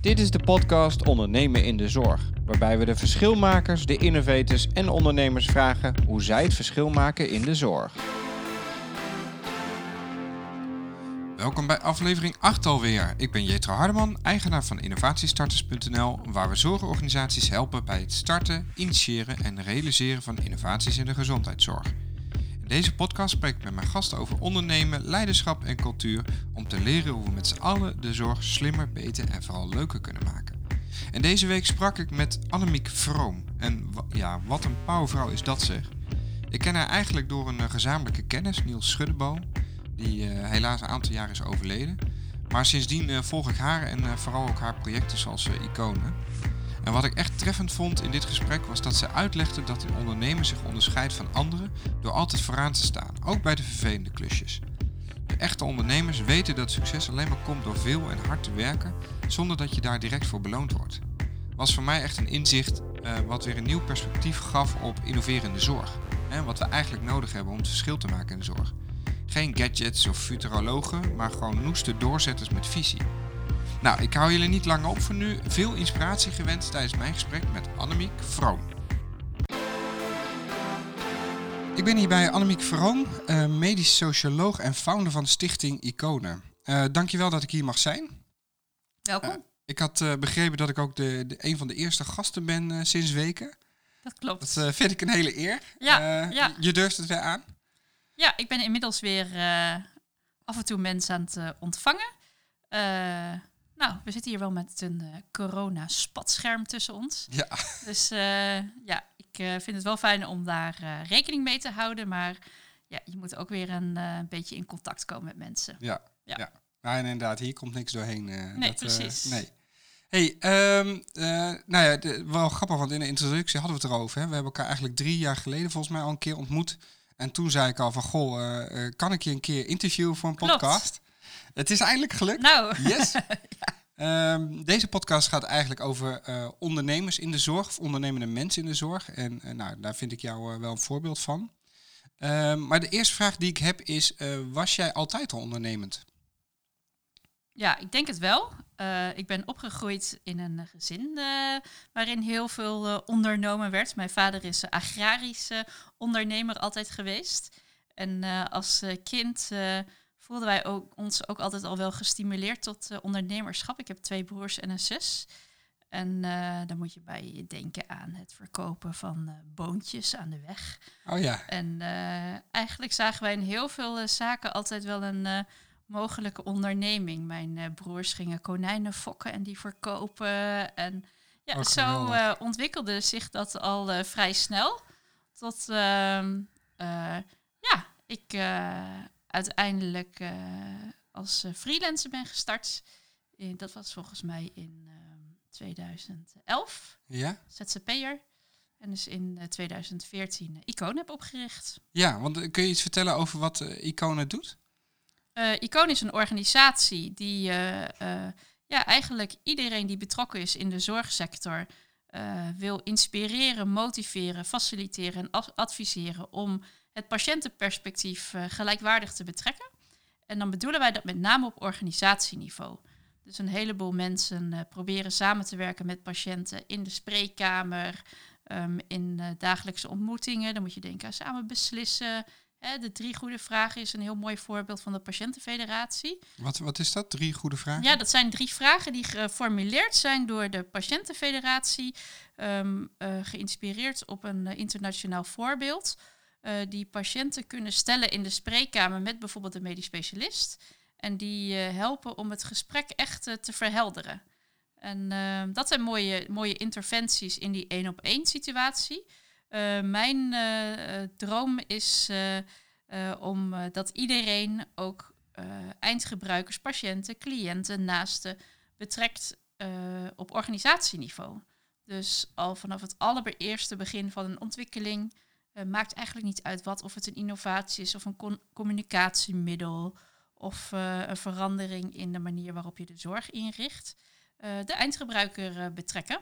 Dit is de podcast Ondernemen in de Zorg, waarbij we de verschilmakers, de innovators en ondernemers vragen hoe zij het verschil maken in de zorg. Welkom bij aflevering 8 alweer. Ik ben Jetro Hardeman, eigenaar van innovatiestarters.nl, waar we zorgorganisaties helpen bij het starten, initiëren en realiseren van innovaties in de gezondheidszorg. Deze podcast spreek ik met mijn gasten over ondernemen, leiderschap en cultuur om te leren hoe we met z'n allen de zorg slimmer, beter en vooral leuker kunnen maken. En deze week sprak ik met Annemiek Vroom. En ja, wat een powervrouw is dat zeg. Ik ken haar eigenlijk door een gezamenlijke kennis, Niels Schuddeboom die uh, helaas een aantal jaar is overleden. Maar sindsdien uh, volg ik haar en vooral ook haar projecten zoals Iconen. En wat ik echt treffend vond in dit gesprek was dat ze uitlegde dat een ondernemer zich onderscheidt van anderen door altijd vooraan te staan, ook bij de vervelende klusjes. De echte ondernemers weten dat succes alleen maar komt door veel en hard te werken, zonder dat je daar direct voor beloond wordt. Was voor mij echt een inzicht wat weer een nieuw perspectief gaf op innoverende zorg. En wat we eigenlijk nodig hebben om het verschil te maken in de zorg. Geen gadgets of futurologen, maar gewoon noeste doorzetters met visie. Nou, ik hou jullie niet langer op voor nu. Veel inspiratie gewenst tijdens mijn gesprek met Annemiek Vroom. Ik ben hier bij Annemiek Vroom, uh, medisch socioloog en founder van stichting Iconen. Uh, dankjewel dat ik hier mag zijn. Welkom. Uh, ik had begrepen dat ik ook de, de, een van de eerste gasten ben sinds weken. Dat klopt. Dat vind ik een hele eer. Ja, ja. Je durft het weer aan. Ja, ik ben inmiddels weer af en toe mensen aan het ontvangen. Uh, nou, we zitten hier wel met een corona-spatscherm tussen ons. Ja. Dus ja, ik vind het wel fijn om daar rekening mee te houden. Maar ja, je moet ook weer een beetje in contact komen met mensen. Ja, ja. ja. Nou, en inderdaad, hier komt niks doorheen. nee, dat, precies. nee. Hey, um, nou ja, de, wel grappig, want in de introductie hadden we het erover. Hè. We hebben elkaar eigenlijk drie jaar geleden volgens mij al een keer ontmoet en toen zei ik al van, goh, uh, kan ik je een keer interviewen voor een podcast? Het is eindelijk gelukt. Nou. Yes. ja. Um, deze podcast gaat eigenlijk over uh, ondernemers in de zorg, of ondernemende mensen in de zorg. En uh, nou, daar vind ik jou wel een voorbeeld van. Um, maar de eerste vraag die ik heb is, was jij altijd al ondernemend? Ja, ik denk het wel. Ik ben opgegroeid in een gezin waarin heel veel ondernomen werd. Mijn vader is agrarische ondernemer altijd geweest. En als kind voelden wij ook, ons ook altijd al wel gestimuleerd tot ondernemerschap. Ik heb twee broers en een zus. En dan moet je bij denken aan het verkopen van boontjes aan de weg. Oh ja. En eigenlijk zagen wij in heel veel zaken altijd wel een mogelijke onderneming. Mijn uh, broers gingen konijnen fokken en die verkopen. En ja, oh, zo uh, ontwikkelde zich dat al uh, vrij snel. Tot ehm, ja, ik uiteindelijk als freelancer ben gestart. dat was volgens mij in 2011. Ehm, ja. ZZP'er. En dus in 2014 Icon heb opgericht. Ja, want kun je iets vertellen over wat Icon doet? Uh, is een organisatie die uh, uh, ja, eigenlijk iedereen die betrokken is in de zorgsector wil inspireren, motiveren, faciliteren en adviseren om het patiëntenperspectief gelijkwaardig te betrekken. En dan bedoelen wij dat met name op organisatieniveau. Dus een heleboel mensen proberen samen te werken met patiënten in de spreekkamer, um, in dagelijkse ontmoetingen. Dan moet je denken aan samen beslissen, de drie goede vragen is een heel mooi voorbeeld van de Patiëntenfederatie. Wat, wat is dat, drie goede vragen? Ja, dat zijn drie vragen die geformuleerd zijn door de Patiëntenfederatie, um, uh, geïnspireerd op een internationaal voorbeeld. Uh, die patiënten kunnen stellen in de spreekkamer met bijvoorbeeld een medisch specialist. En die helpen om het gesprek echt te verhelderen. En ehm, dat zijn mooie, mooie interventies in die één op één situatie. Mijn droom is om dat iedereen, ook eindgebruikers, patiënten, cliënten, naasten, betrekt op organisatieniveau. Dus al vanaf het allereerste begin van een ontwikkeling maakt eigenlijk niet uit wat, of het een innovatie is of een communicatiemiddel of een verandering in de manier waarop je de zorg inricht. de eindgebruiker betrekken.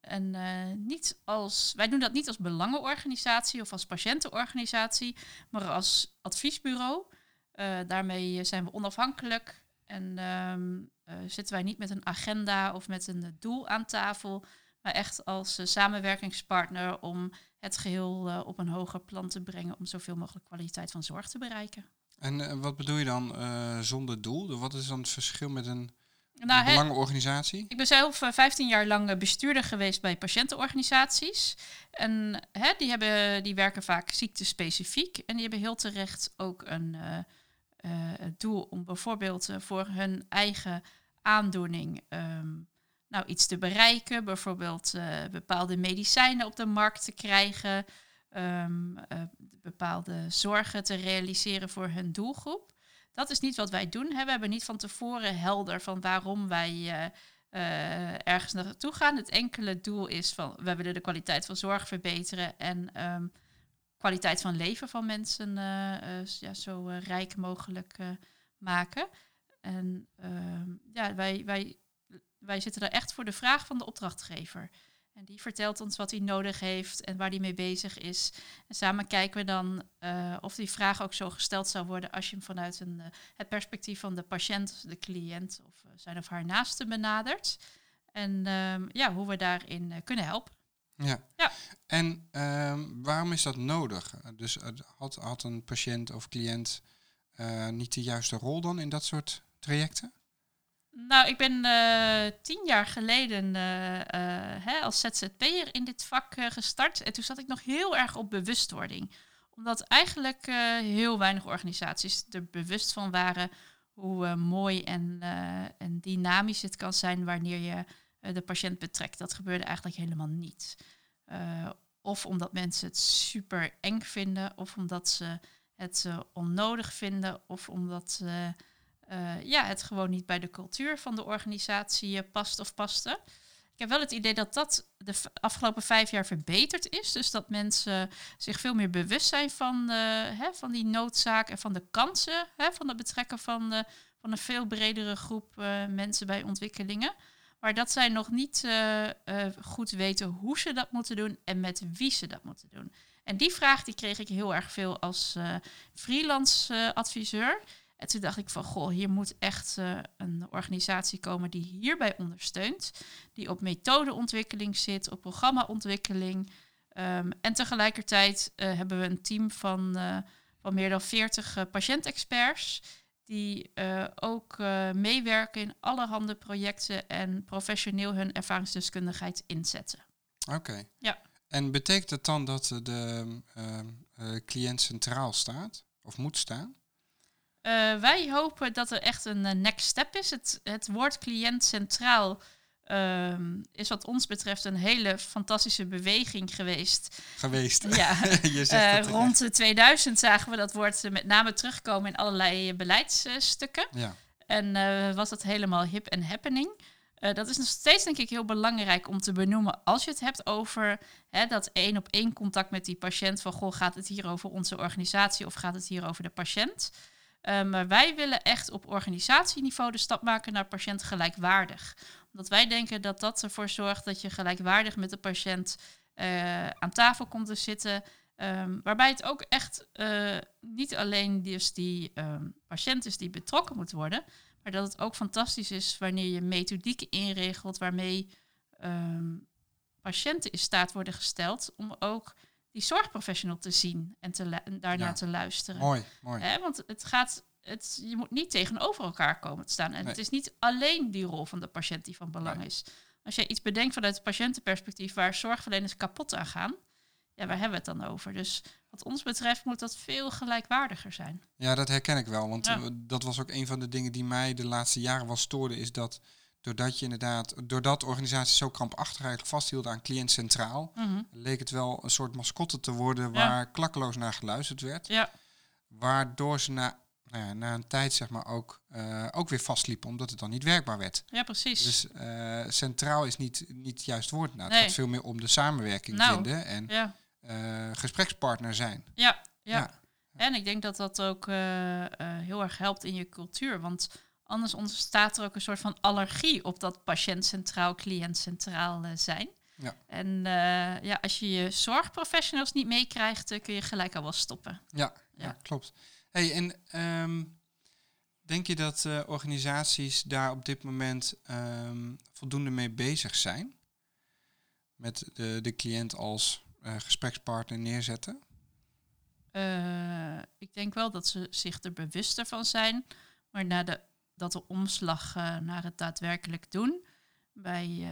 En niet als, wij doen dat niet als belangenorganisatie of als patiëntenorganisatie, maar als adviesbureau. Daarmee zijn we onafhankelijk En ehm, eh, zitten wij niet met een agenda of met een doel aan tafel, maar echt als eh, samenwerkingspartner om het geheel eh, op een hoger plan te brengen om zoveel mogelijk kwaliteit van zorg te bereiken. En eh, wat bedoel je dan eh, zonder doel? Wat is dan het verschil met een Nou, hè, belangenorganisatie? Ik ben zelf eh, 15 jaar lang bestuurder geweest bij patiëntenorganisaties. En hè, die, hebben, die werken vaak ziektespecifiek. En die hebben heel terecht ook een doel om bijvoorbeeld voor hun eigen aandoening ehm, nou, iets te bereiken. Bijvoorbeeld eh, bepaalde medicijnen op de markt te krijgen. ehm, eh, bepaalde zorgen te realiseren voor hun doelgroep. Dat is niet wat wij doen. Hè. We hebben niet van tevoren helder van waarom wij eh, eh, ergens naartoe gaan. Het enkele doel is van we willen de kwaliteit van zorg verbeteren en ehm, kwaliteit van leven van mensen ja, zo rijk mogelijk maken. En ehm, ja, wij, wij, wij zitten er echt voor de vraag van de opdrachtgever. En die vertelt ons wat hij nodig heeft en waar hij mee bezig is. En samen kijken we dan eh, of die vraag ook zo gesteld zou worden als je hem vanuit een, eh, het perspectief van de patiënt, de cliënt of eh, zijn of haar naaste benadert. En ehm, ja, hoe we daarin kunnen helpen. Ja. Ja. En ehm, waarom is dat nodig? Dus had, had een patiënt of cliënt niet de juiste rol dan in dat soort trajecten? Nou, ik ben eh, tien jaar geleden eh, eh, hè, als ZZP'er in dit vak gestart. En toen zat ik nog heel erg op bewustwording. Omdat eigenlijk heel weinig organisaties er bewust van waren hoe mooi en, en dynamisch het kan zijn wanneer je de patiënt betrekt. Dat gebeurde eigenlijk helemaal niet. Of omdat mensen het super eng vinden, of omdat ze het onnodig vinden, of omdat ze eh, ja, het gewoon niet bij de cultuur van de organisatie eh, past of paste. Ik heb wel het idee dat dat de afgelopen vijf jaar verbeterd is. Dus dat mensen zich veel meer bewust zijn van, eh, hè, van die noodzaak en van de kansen hè, van het betrekken van, de, van een veel bredere groep mensen bij ontwikkelingen. Maar dat zij nog niet goed weten hoe ze dat moeten doen en met wie ze dat moeten doen. En die vraag die kreeg ik heel erg veel als freelance adviseur. En toen dacht ik van, goh, hier moet echt eh, een organisatie komen die hierbij ondersteunt. Die op methodeontwikkeling zit, op programmaontwikkeling. Ehm, en tegelijkertijd eh, hebben we een team van, eh, van meer dan 40 uh, patiëntexperts. Die ook meewerken in allerhande projecten en professioneel hun ervaringsdeskundigheid inzetten. Oké. Ja. En betekent dat dan dat de ehm, eh, cliënt centraal staat? Of moet staan? Eh, wij hopen dat er echt een eh, next step is. Het, het woord cliënt centraal ehm, is wat ons betreft een hele fantastische beweging geweest. Geweest. Ja, Je eh, rond de 2000 zagen we dat woord met name terugkomen in allerlei beleidsstukken. Ja. En was dat helemaal hip en happening. Dat is nog steeds denk ik heel belangrijk om te benoemen als je het hebt over hè, dat één op één contact met die patiënt. Van goh, gaat het hier over onze organisatie of gaat het hier over de patiënt? Eh, maar wij willen echt op organisatieniveau de stap maken naar patiënt gelijkwaardig. Omdat wij denken dat dat ervoor zorgt dat je gelijkwaardig met de patiënt eh, aan tafel komt te zitten. Ehm, waarbij het ook echt eh, niet alleen dus die ehm, patiënt is die betrokken moet worden, maar dat het ook fantastisch is wanneer je methodieken inregelt waarmee ehm, patiënten in staat worden gesteld om ook die zorgprofessional te zien en, te en Ja. te luisteren. Mooi, mooi. Hè, want het gaat, het, je moet niet tegenover elkaar komen te staan. En Nee. het is niet alleen die rol van de patiënt die van belang Nee. is. Als je iets bedenkt vanuit het patiëntenperspectief waar zorgverleners kapot aan gaan, ja, waar hebben we het dan over? Dus wat ons betreft moet dat veel gelijkwaardiger zijn. Ja, dat herken ik wel. Want Ja. eh, dat was ook een van de dingen die mij de laatste jaren wel stoorde. Is dat doordat je inderdaad, doordat organisaties zo krampachtig eigenlijk vasthielden aan cliënt centraal, Mhm. leek het wel een soort mascotte te worden Ja. waar klakkeloos naar geluisterd werd. Ja, Waardoor ze na, nou ja, na een tijd zeg maar ook, eh, ook weer vastliepen, omdat het dan niet werkbaar werd. ja, precies. Dus eh, centraal is niet, niet het juiste woord. Nou, het Nee. gaat veel meer om de samenwerking Nou, vinden en ja, eh, gesprekspartner zijn. ja, ja, Ja. En ik denk dat dat ook heel erg helpt in je cultuur. Want anders ontstaat er ook een soort van allergie op dat patiënt centraal, cliënt centraal eh, zijn. Ja. En eh, ja, als je je zorgprofessionals niet meekrijgt, eh, kun je gelijk al wel stoppen. Ja, ja. Ja. klopt. Hey, en ehm, Denk je dat uh, organisaties daar op dit moment um, voldoende mee bezig zijn? Met de, de cliënt als gesprekspartner neerzetten? Ik denk wel dat ze zich er bewuster van zijn. Maar na de, dat de omslag naar het daadwerkelijk doen bij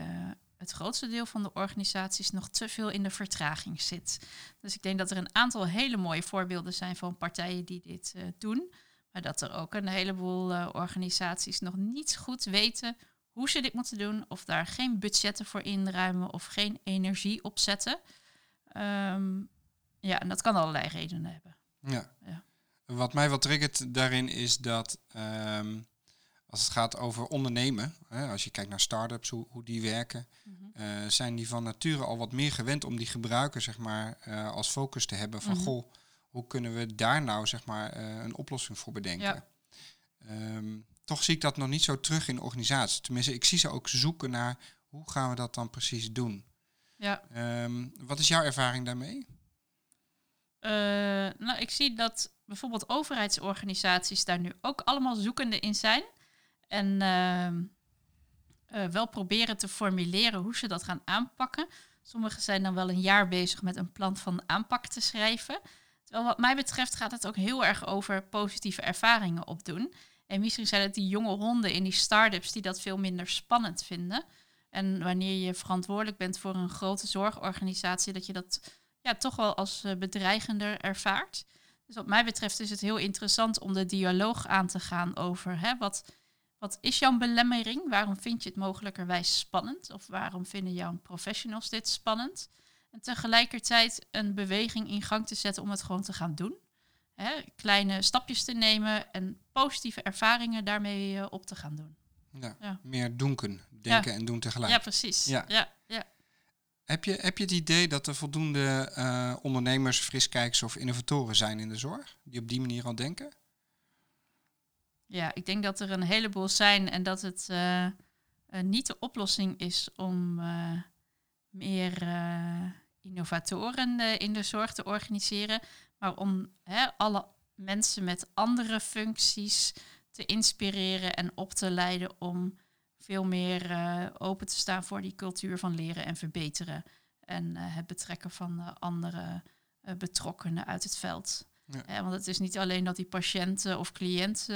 het grootste deel van de organisaties nog te veel in de vertraging zit. Dus ik denk dat er een aantal hele mooie voorbeelden zijn van partijen die dit doen. Maar dat er ook een heleboel uh, organisaties nog niet goed weten hoe ze dit moeten doen, of daar geen budgetten voor inruimen of geen energie op zetten. Um, ja, en dat kan allerlei redenen hebben. Ja. ja. Wat mij wat triggert daarin is dat um, als het gaat over ondernemen, hè, als je kijkt naar start-ups, hoe, hoe die werken, mm -hmm. uh, zijn die van nature al wat meer gewend om die gebruiker zeg maar, uh, als focus te hebben van mm -hmm. goh hoe kunnen we daar nou zeg maar uh, een oplossing voor bedenken? Um, toch zie ik dat nog niet zo terug in organisaties. Tenminste, ik zie ze ook zoeken naar hoe gaan we dat dan precies doen. Ja. Um, wat is jouw ervaring daarmee? Nou, ik zie dat bijvoorbeeld overheidsorganisaties daar nu ook allemaal zoekende in zijn. En uh, uh, wel proberen te formuleren hoe ze dat gaan aanpakken. Sommigen zijn dan wel een jaar bezig met een plan van aanpak te schrijven. Terwijl wat mij betreft gaat het ook heel erg over positieve ervaringen opdoen. En misschien zijn het die jonge honden in die start-ups die dat veel minder spannend vinden. En wanneer je verantwoordelijk bent voor een grote zorgorganisatie, dat je dat ja, toch wel als eh, bedreigender ervaart. Dus wat mij betreft is het heel interessant om de dialoog aan te gaan over hè, wat, wat is jouw belemmering? Waarom vind je het mogelijkerwijs spannend? Of waarom vinden jouw professionals dit spannend? En tegelijkertijd een beweging in gang te zetten om het gewoon te gaan doen. Hè, kleine stapjes te nemen en positieve ervaringen daarmee uh, op te gaan doen. Ja, ja. meer donken, denken ja. en doen tegelijk. Ja, precies. Ja. Ja, ja. Heb, je, heb je het idee dat er voldoende uh, ondernemers, friskijkers of innovatoren zijn in de zorg? Die op die manier al denken? Ja, ik denk dat er een heleboel zijn en dat het uh, niet de oplossing is om meer innovatoren in de zorg te organiseren, maar om hè, alle mensen met andere functies te inspireren en op te leiden om veel meer open te staan voor die cultuur van leren en verbeteren. En het betrekken van andere betrokkenen uit het veld. Ja. want het is niet alleen dat die patiënt of cliënt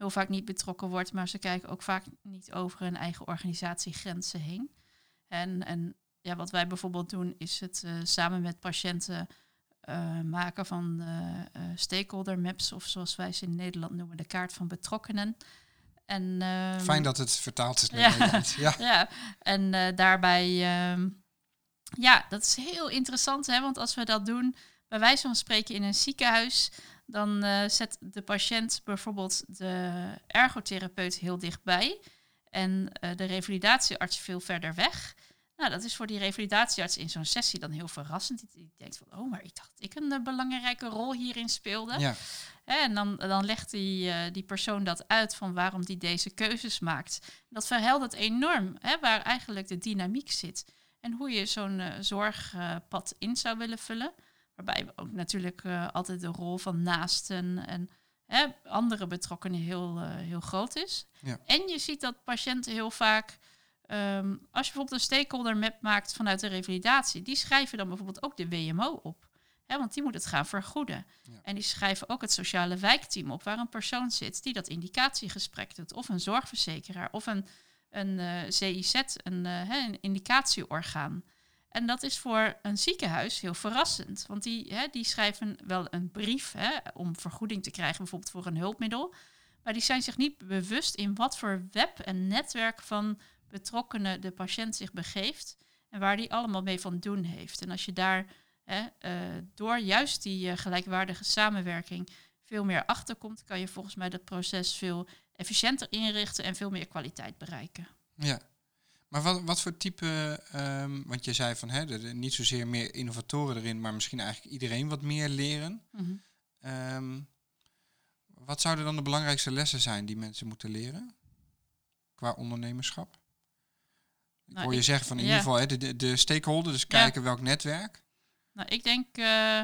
heel vaak niet betrokken wordt, maar ze kijken ook vaak niet over hun eigen organisatiegrenzen heen. En, en ja, wat wij bijvoorbeeld doen, is het uh, samen met patiënten uh, maken van stakeholder maps, of zoals wij ze in Nederland noemen, de kaart van betrokkenen. En, um, Fijn dat het vertaald is naar ja, ja. ja, en daarbij, um, ja, dat is heel interessant, hè, want als we dat doen, bij wijze van spreken in een ziekenhuis, dan zet de patiënt bijvoorbeeld de ergotherapeut heel dichtbij en de revalidatiearts veel verder weg. Nou, dat is voor die revalidatiearts in zo'n sessie dan heel verrassend. Die, denkt van, oh, maar ik dacht ik een uh, belangrijke rol hierin speelde. Ja. En dan, dan legt die, uh, die persoon dat uit van waarom die deze keuzes maakt. Dat verheldert enorm, hè, waar eigenlijk de dynamiek zit. En hoe je zo'n uh, zorgpad in zou willen vullen. Waarbij we ook natuurlijk altijd de rol van naasten en hè, andere betrokkenen heel, heel groot is. Ja. En je ziet dat patiënten heel vaak Um, als je bijvoorbeeld een stakeholder map maakt vanuit de revalidatie, die schrijven dan bijvoorbeeld ook de WMO op. Hè, want die moet het gaan vergoeden. Ja. En die schrijven ook het sociale wijkteam op, waar een persoon zit die dat indicatiegesprek doet. Of een zorgverzekeraar, of een, een uh, eh, CIZ, een, uh, een indicatieorgaan. En dat is voor een ziekenhuis heel verrassend. Want die, hè, die schrijven wel een brief hè, om vergoeding te krijgen, bijvoorbeeld voor een hulpmiddel. Maar die zijn zich niet bewust in wat voor web en netwerk van betrokkenen de patiënt zich begeeft en waar die allemaal mee van doen heeft. En als je daar hè, uh, door juist die uh, gelijkwaardige samenwerking veel meer achter komt, kan je volgens mij dat proces veel efficiënter inrichten en veel meer kwaliteit bereiken. Ja, maar wat, wat voor type, um, want je zei van hè, er, niet zozeer meer innovatoren erin, maar misschien eigenlijk iedereen wat meer leren. Mm -hmm. um, wat zouden dan de belangrijkste lessen zijn die mensen moeten leren qua ondernemerschap? Ik nou, hoor je zeggen van in ja. ieder geval hè, de, de, stakeholder, dus kijken ja. welk netwerk. Nou, ik denk uh,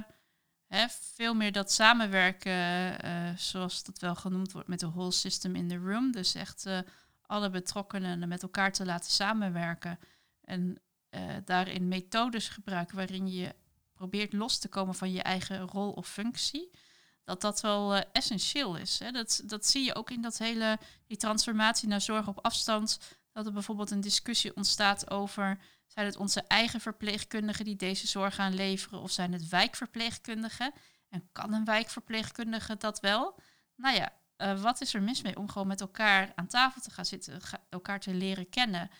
hè, veel meer dat samenwerken, eh, zoals dat wel genoemd wordt, met de whole system in the room. Dus echt eh, alle betrokkenen met elkaar te laten samenwerken. En eh, daarin methodes gebruiken waarin je probeert los te komen van je eigen rol of functie. Dat dat wel eh, essentieel is. Hè. Dat, dat zie je ook in dat hele, die transformatie naar zorg op afstand. Dat er bijvoorbeeld een discussie ontstaat over zijn het onze eigen verpleegkundigen die deze zorg gaan leveren of zijn het wijkverpleegkundigen? En kan een wijkverpleegkundige dat wel? Nou ja, eh, wat is er mis mee om gewoon met elkaar aan tafel te gaan zitten, elkaar te leren kennen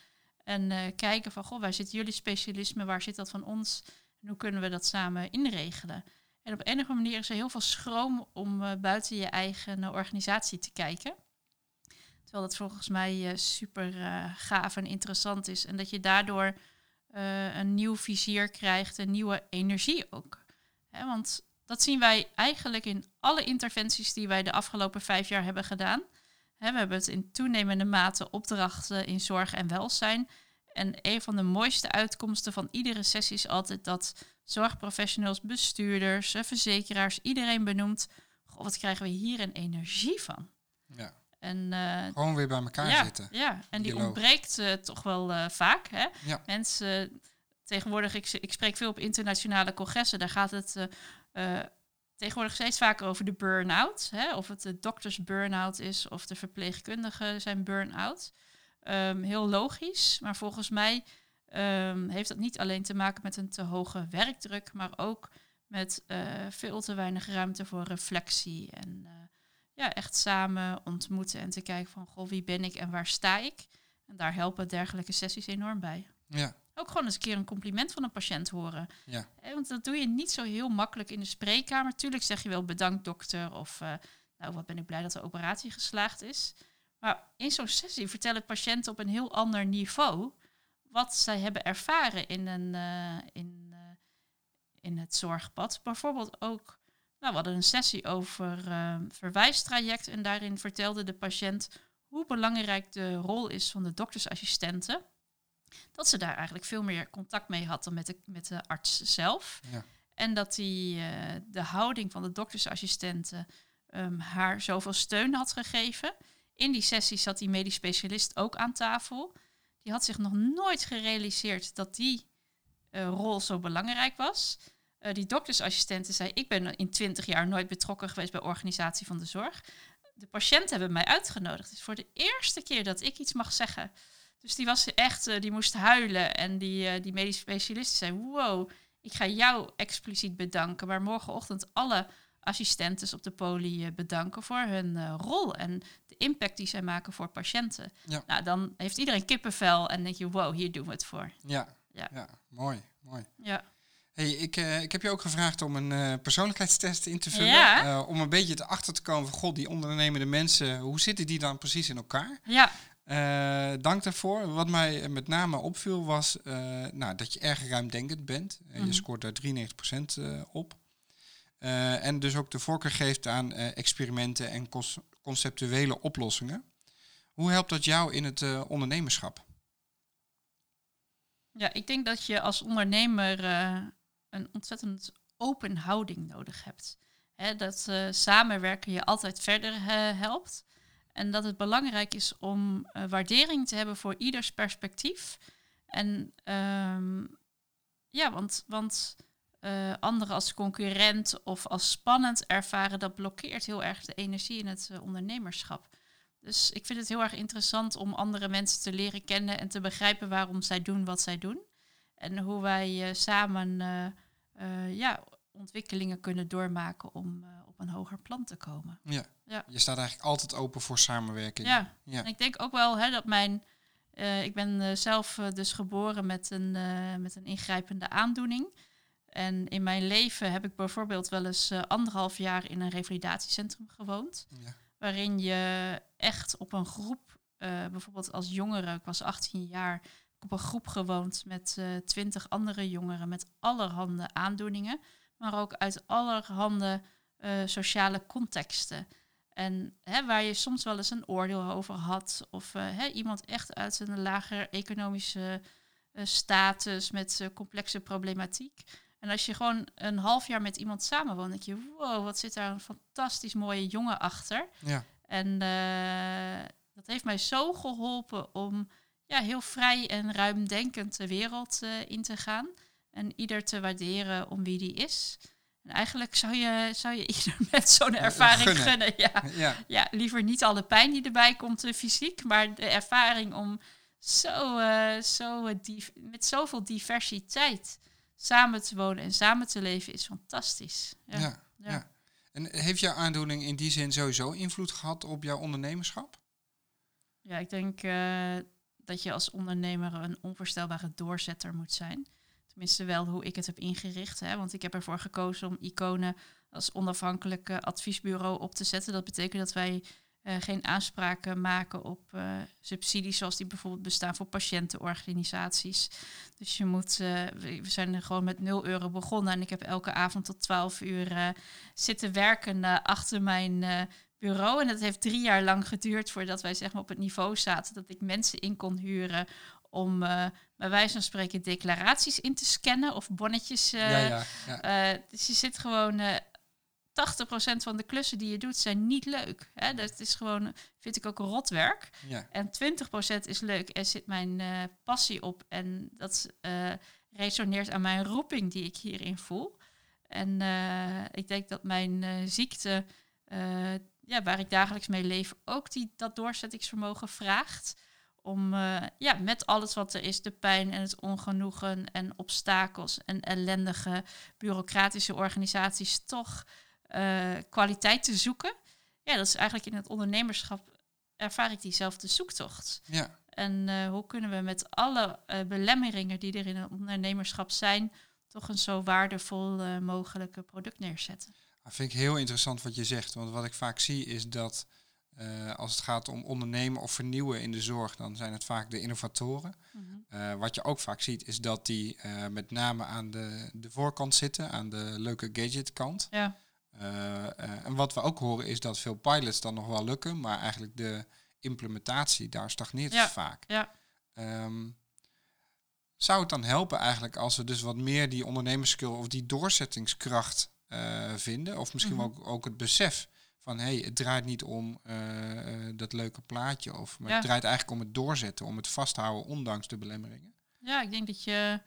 en eh, kijken van, goh, waar zit jullie specialisme, waar zit dat van ons en hoe kunnen we dat samen inregelen? En op andere manier is er heel veel schroom om eh, buiten je eigen organisatie te kijken. Terwijl dat volgens mij super gaaf en interessant is. En dat je daardoor een nieuw vizier krijgt, een nieuwe energie ook. Hè, want dat zien wij eigenlijk in alle interventies die wij de afgelopen vijf jaar hebben gedaan. We hebben het in toenemende mate opdrachten in zorg en welzijn. En een van de mooiste uitkomsten van iedere sessie is altijd dat zorgprofessionals, bestuurders, verzekeraars, iedereen benoemt. Goh, wat krijgen we hier een energie van? Ja. En eh, Gewoon weer bij elkaar ja, zitten. Ja, en die Dialoog. ontbreekt eh, toch wel eh, vaak. Hè? Ja. Mensen, tegenwoordig, ik, ik spreek veel op internationale congressen, daar gaat het eh, tegenwoordig steeds vaker over de burn-out. Of het de dokters burn-out is of de verpleegkundigen zijn burn-out. Ehm, heel logisch, maar volgens mij ehm, heeft dat niet alleen te maken met een te hoge werkdruk, maar ook met eh, veel te weinig ruimte voor reflectie en eh, ja, echt samen ontmoeten en te kijken van, goh, wie ben ik en waar sta ik? En daar helpen dergelijke sessies enorm bij. Ja, Ook gewoon eens een keer een compliment van een patiënt horen. ja, want dat doe je niet zo heel makkelijk in de spreekkamer. Tuurlijk zeg je wel bedankt dokter of eh, nou wat ben ik blij dat de operatie geslaagd is. Maar in zo'n sessie vertellen patiënten op een heel ander niveau wat zij hebben ervaren in, een, eh, in, eh, in het zorgpad. Bijvoorbeeld ook, nou, we hadden een sessie over eh, verwijstraject en daarin vertelde de patiënt hoe belangrijk de rol is van de doktersassistenten. Dat ze daar eigenlijk veel meer contact mee had dan met de, met de arts zelf. ja. En dat die, eh, de houding van de doktersassistenten ehm, haar zoveel steun had gegeven. In die sessie zat die medisch specialist ook aan tafel. Die had zich nog nooit gerealiseerd dat die eh, rol zo belangrijk was. Eh, die doktersassistenten zei, ik ben in twintig jaar nooit betrokken geweest bij organisatie van de zorg. De patiënten hebben mij uitgenodigd. Het is voor de eerste keer dat ik iets mag zeggen. Dus die was echt, eh, die moest huilen. En die, eh, die medisch specialist zei, wow, ik ga jou expliciet bedanken. Maar morgenochtend alle assistentes op de poli eh, bedanken voor hun rol en de impact die zij maken voor patiënten. Ja. Nou, dan heeft iedereen kippenvel en denk je, wow, hier doen we het voor. Ja, Ja. ja. mooi, mooi. Ja, Hey, ik, ik heb je ook gevraagd om een persoonlijkheidstest in te vullen. Ja. om een beetje erachter te komen van, god, die ondernemende mensen, hoe zitten die dan precies in elkaar? ja, Eh, dank daarvoor. Wat mij met name opviel was eh, nou, dat je erg ruimdenkend bent. Eh, Mhm. Je scoort daar 93% eh, op. En dus ook de voorkeur geeft aan experimenten en conceptuele oplossingen. Hoe helpt dat jou in het ondernemerschap? ja, ik denk dat je als ondernemer een ontzettend open houding nodig hebt. Hè, dat samenwerken je altijd verder helpt. En dat het belangrijk is om eh, waardering te hebben voor ieders perspectief. En ehm, ja, want, want eh, anderen als concurrent of als spannend ervaren, dat blokkeert heel erg de energie in het eh, ondernemerschap. Dus ik vind het heel erg interessant om andere mensen te leren kennen en te begrijpen waarom zij doen wat zij doen. En hoe wij samen ja, ontwikkelingen kunnen doormaken om op een hoger plan te komen. Ja. Ja. Je staat eigenlijk altijd open voor samenwerking. Ja, Ja. en ik denk ook wel hè, dat mijn. eh, ik ben eh, zelf eh, dus geboren met een, met een ingrijpende aandoening. En in mijn leven heb ik bijvoorbeeld wel eens anderhalf jaar in een revalidatiecentrum gewoond. Ja. Waarin je echt op een groep, bijvoorbeeld als jongere, ik was 18 jaar, op een groep gewoond met twintig andere jongeren met allerhande aandoeningen. Maar ook uit allerhande eh, sociale contexten. En hè, waar je soms wel eens een oordeel over had. Of eh, hè, iemand echt uit een lager economische eh, status met complexe problematiek. En als je gewoon een half jaar met iemand samenwoont, denk je, wow, wat zit daar een fantastisch mooie jongen achter. Ja. En dat heeft mij zo geholpen om ja, heel vrij en ruimdenkend de wereld in te gaan. En ieder te waarderen om wie die is. En eigenlijk zou je, zou je ieder met zo'n ervaring gunnen. gunnen. Ja. Ja, ja, liever niet alle pijn die erbij komt eh, fysiek, maar de ervaring om zo, eh, zo, eh, met zoveel diversiteit samen te wonen en samen te leven is fantastisch. ja, Ja. ja. ja. En heeft jouw aandoening in die zin sowieso invloed gehad op jouw ondernemerschap? Ja, ik denk eh, dat je als ondernemer een onvoorstelbare doorzetter moet zijn. Tenminste, wel hoe ik het heb ingericht. Hè? Want ik heb ervoor gekozen om Iconen als onafhankelijk eh, adviesbureau op te zetten. Dat betekent dat wij eh, geen aanspraken maken op eh, subsidies zoals die bijvoorbeeld bestaan voor patiëntenorganisaties. Dus je moet, eh, we zijn er gewoon met 0 euro begonnen en ik heb elke avond tot 12 uur zitten werken achter mijn bureau. En dat heeft drie jaar lang geduurd voordat wij zeg maar, op het niveau zaten dat ik mensen in kon huren om eh, bij wijze van spreken declaraties in te scannen of bonnetjes. eh, ja, ja, ja. eh, dus je zit gewoon. eh 80% van de klussen die je doet zijn niet leuk. Hè? Dat is gewoon, vind ik ook rotwerk. ja. En 20% is leuk. Er zit mijn passie op. En dat resoneert aan mijn roeping die ik hierin voel. En ik denk dat mijn ziekte, ja, waar ik dagelijks mee leef, ook die, dat doorzettingsvermogen vraagt. Om eh, ja, met alles wat er is, de pijn en het ongenoegen en obstakels en ellendige bureaucratische organisaties, toch eh, kwaliteit te zoeken. Ja, dat is eigenlijk in het ondernemerschap ervaar ik diezelfde zoektocht. ja. En eh, hoe kunnen we met alle belemmeringen die er in het ondernemerschap zijn, toch een zo waardevol mogelijke product neerzetten? Dat vind ik heel interessant wat je zegt. Want wat ik vaak zie is dat eh, als het gaat om ondernemen of vernieuwen in de zorg, dan zijn het vaak de innovatoren. Eh, wat je ook vaak ziet is dat die eh, met name aan de, de voorkant zitten, aan de leuke gadgetkant. Ja, en wat we ook horen is dat veel pilots dan nog wel lukken, maar eigenlijk de implementatie, daar stagneert Ja. vaak. ja. Ehm, zou het dan helpen eigenlijk als we dus wat meer die ondernemerskill of die doorzettingskracht vinden? Of misschien Mhm. ook, ook het besef van hé, hey, het draait niet om eh, eh, dat leuke plaatje. Of, maar Ja. het draait eigenlijk om het doorzetten, om het vasthouden ondanks de belemmeringen. ja, ik denk dat je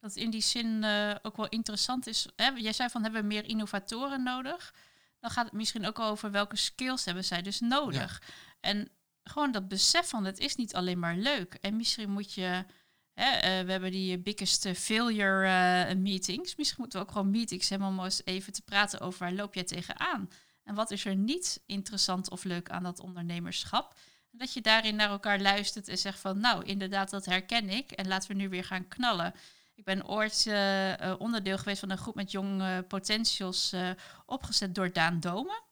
dat in die zin eh, ook wel interessant is. Hè? Jij zei van hebben we meer innovatoren nodig? Dan gaat het misschien ook over welke skills hebben zij dus nodig. En gewoon dat besef van het is niet alleen maar leuk. En misschien moet je. Hè, we hebben die biggest failure meetings. Misschien moeten we ook gewoon meetings hebben om eens even te praten over waar loop jij tegenaan. En wat is er niet interessant of leuk aan dat ondernemerschap? Dat je daarin naar elkaar luistert en zegt van nou, inderdaad, dat herken ik. En laten we nu weer gaan knallen. Ik ben ooit eh, eh, onderdeel geweest van een groep met jonge potentials eh, opgezet door Daan Domen.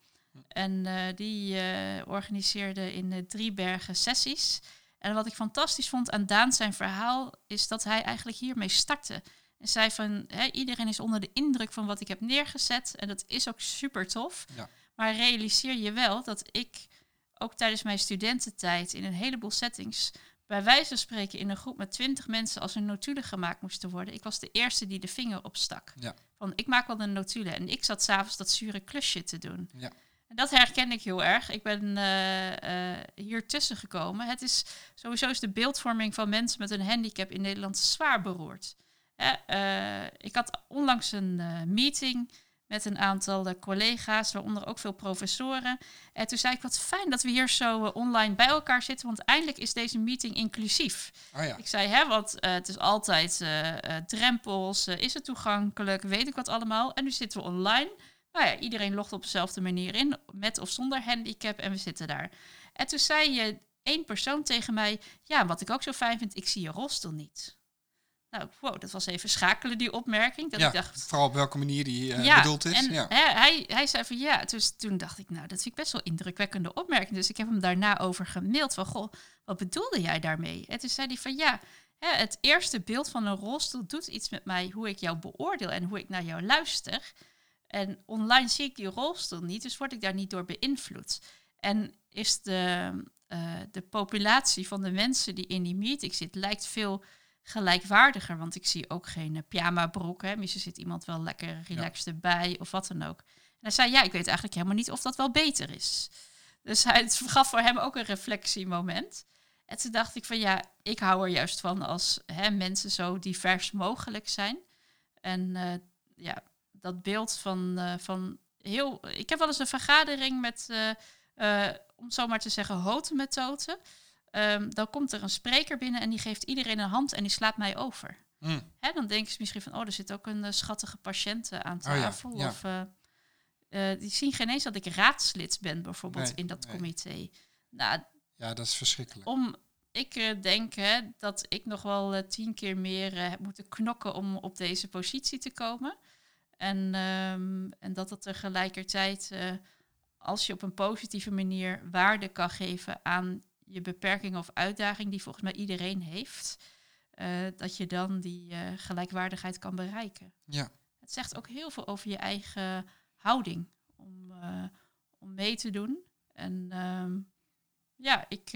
En die organiseerde in eh, Driebergen sessies. En wat ik fantastisch vond aan Daan zijn verhaal, is dat hij eigenlijk hiermee startte. En zei van, hè, iedereen is onder de indruk van wat ik heb neergezet. En dat is ook super tof. Ja. Maar realiseer je wel dat ik ook tijdens mijn studententijd in een heleboel settings bij wijze van spreken in een groep met twintig mensen als er notulen gemaakt moesten worden. Ik was de eerste die de vinger opstak. Ja. Van ik maak wel een notulen. En ik zat s'avonds dat zure klusje te doen. Ja. En dat herken ik heel erg. Ik ben eh, eh, hier tussen gekomen. Het is sowieso is de beeldvorming van mensen met een handicap in Nederland zwaar beroerd. Eh, ik had onlangs een eh, meeting met een aantal eh, collega's, waaronder ook veel professoren. En toen zei ik, wat fijn dat we hier zo eh, online bij elkaar zitten, want eindelijk is deze meeting inclusief. Oh ja, Ik zei, hè, want eh, het is altijd drempels, is het toegankelijk, weet ik wat allemaal. En nu zitten we online. Nou ja, iedereen logt op dezelfde manier in, met of zonder handicap, en we zitten daar. En toen zei je één persoon tegen mij, ja, wat ik ook zo fijn vind, ik zie je rolstoel niet. Nou, wow, dat was even schakelen, die opmerking. Dat ja ik dacht, vooral op welke manier die eh, ja, bedoeld is. En ja. hij, hij zei van ja, dus toen dacht ik, nou, dat vind ik best wel indrukwekkende opmerking. Dus ik heb hem daarna over gemaild van, goh, wat bedoelde jij daarmee? En toen zei hij van ja, hè, het eerste beeld van een rolstoel doet iets met mij, hoe ik jou beoordeel en hoe ik naar jou luister. En online zie ik die rolstoel niet, dus word ik daar niet door beïnvloed. En is de, eh, de populatie van de mensen die in die meeting zit, lijkt veel gelijkwaardiger. Want ik zie ook geen uh, pyjama broek. Hè. Misschien zit iemand wel lekker relaxed erbij of wat dan ook. En hij zei, ja, ik weet eigenlijk helemaal niet of dat wel beter is. Dus hij, het gaf voor hem ook een reflectiemoment. En toen dacht ik van ja, ik hou er juist van als hè, mensen zo divers mogelijk zijn. En uh, ja, dat beeld van, uh, van heel. Ik heb wel eens een vergadering met, uh, om zo maar te zeggen, hotenmethoden. Um, dan komt er een spreker binnen en die geeft iedereen een hand en die slaat mij over. Mm. Hè, dan denken ze misschien van, oh, er zit ook een schattige patiënt aan tafel. Oh ja, ja. Of die zien geen eens dat ik raadslid ben, bijvoorbeeld, nee, in dat nee. comité. Nou, ja, dat is verschrikkelijk. Om, ik denk hè, dat ik nog wel tien keer meer heb moeten knokken om op deze positie te komen. En, um, en dat het tegelijkertijd, als je op een positieve manier waarde kan geven aan je beperking of uitdaging, die volgens mij iedereen heeft, dat je dan die gelijkwaardigheid kan bereiken. Ja. Het zegt ook heel veel over je eigen houding om, om mee te doen. En um, ja, ik,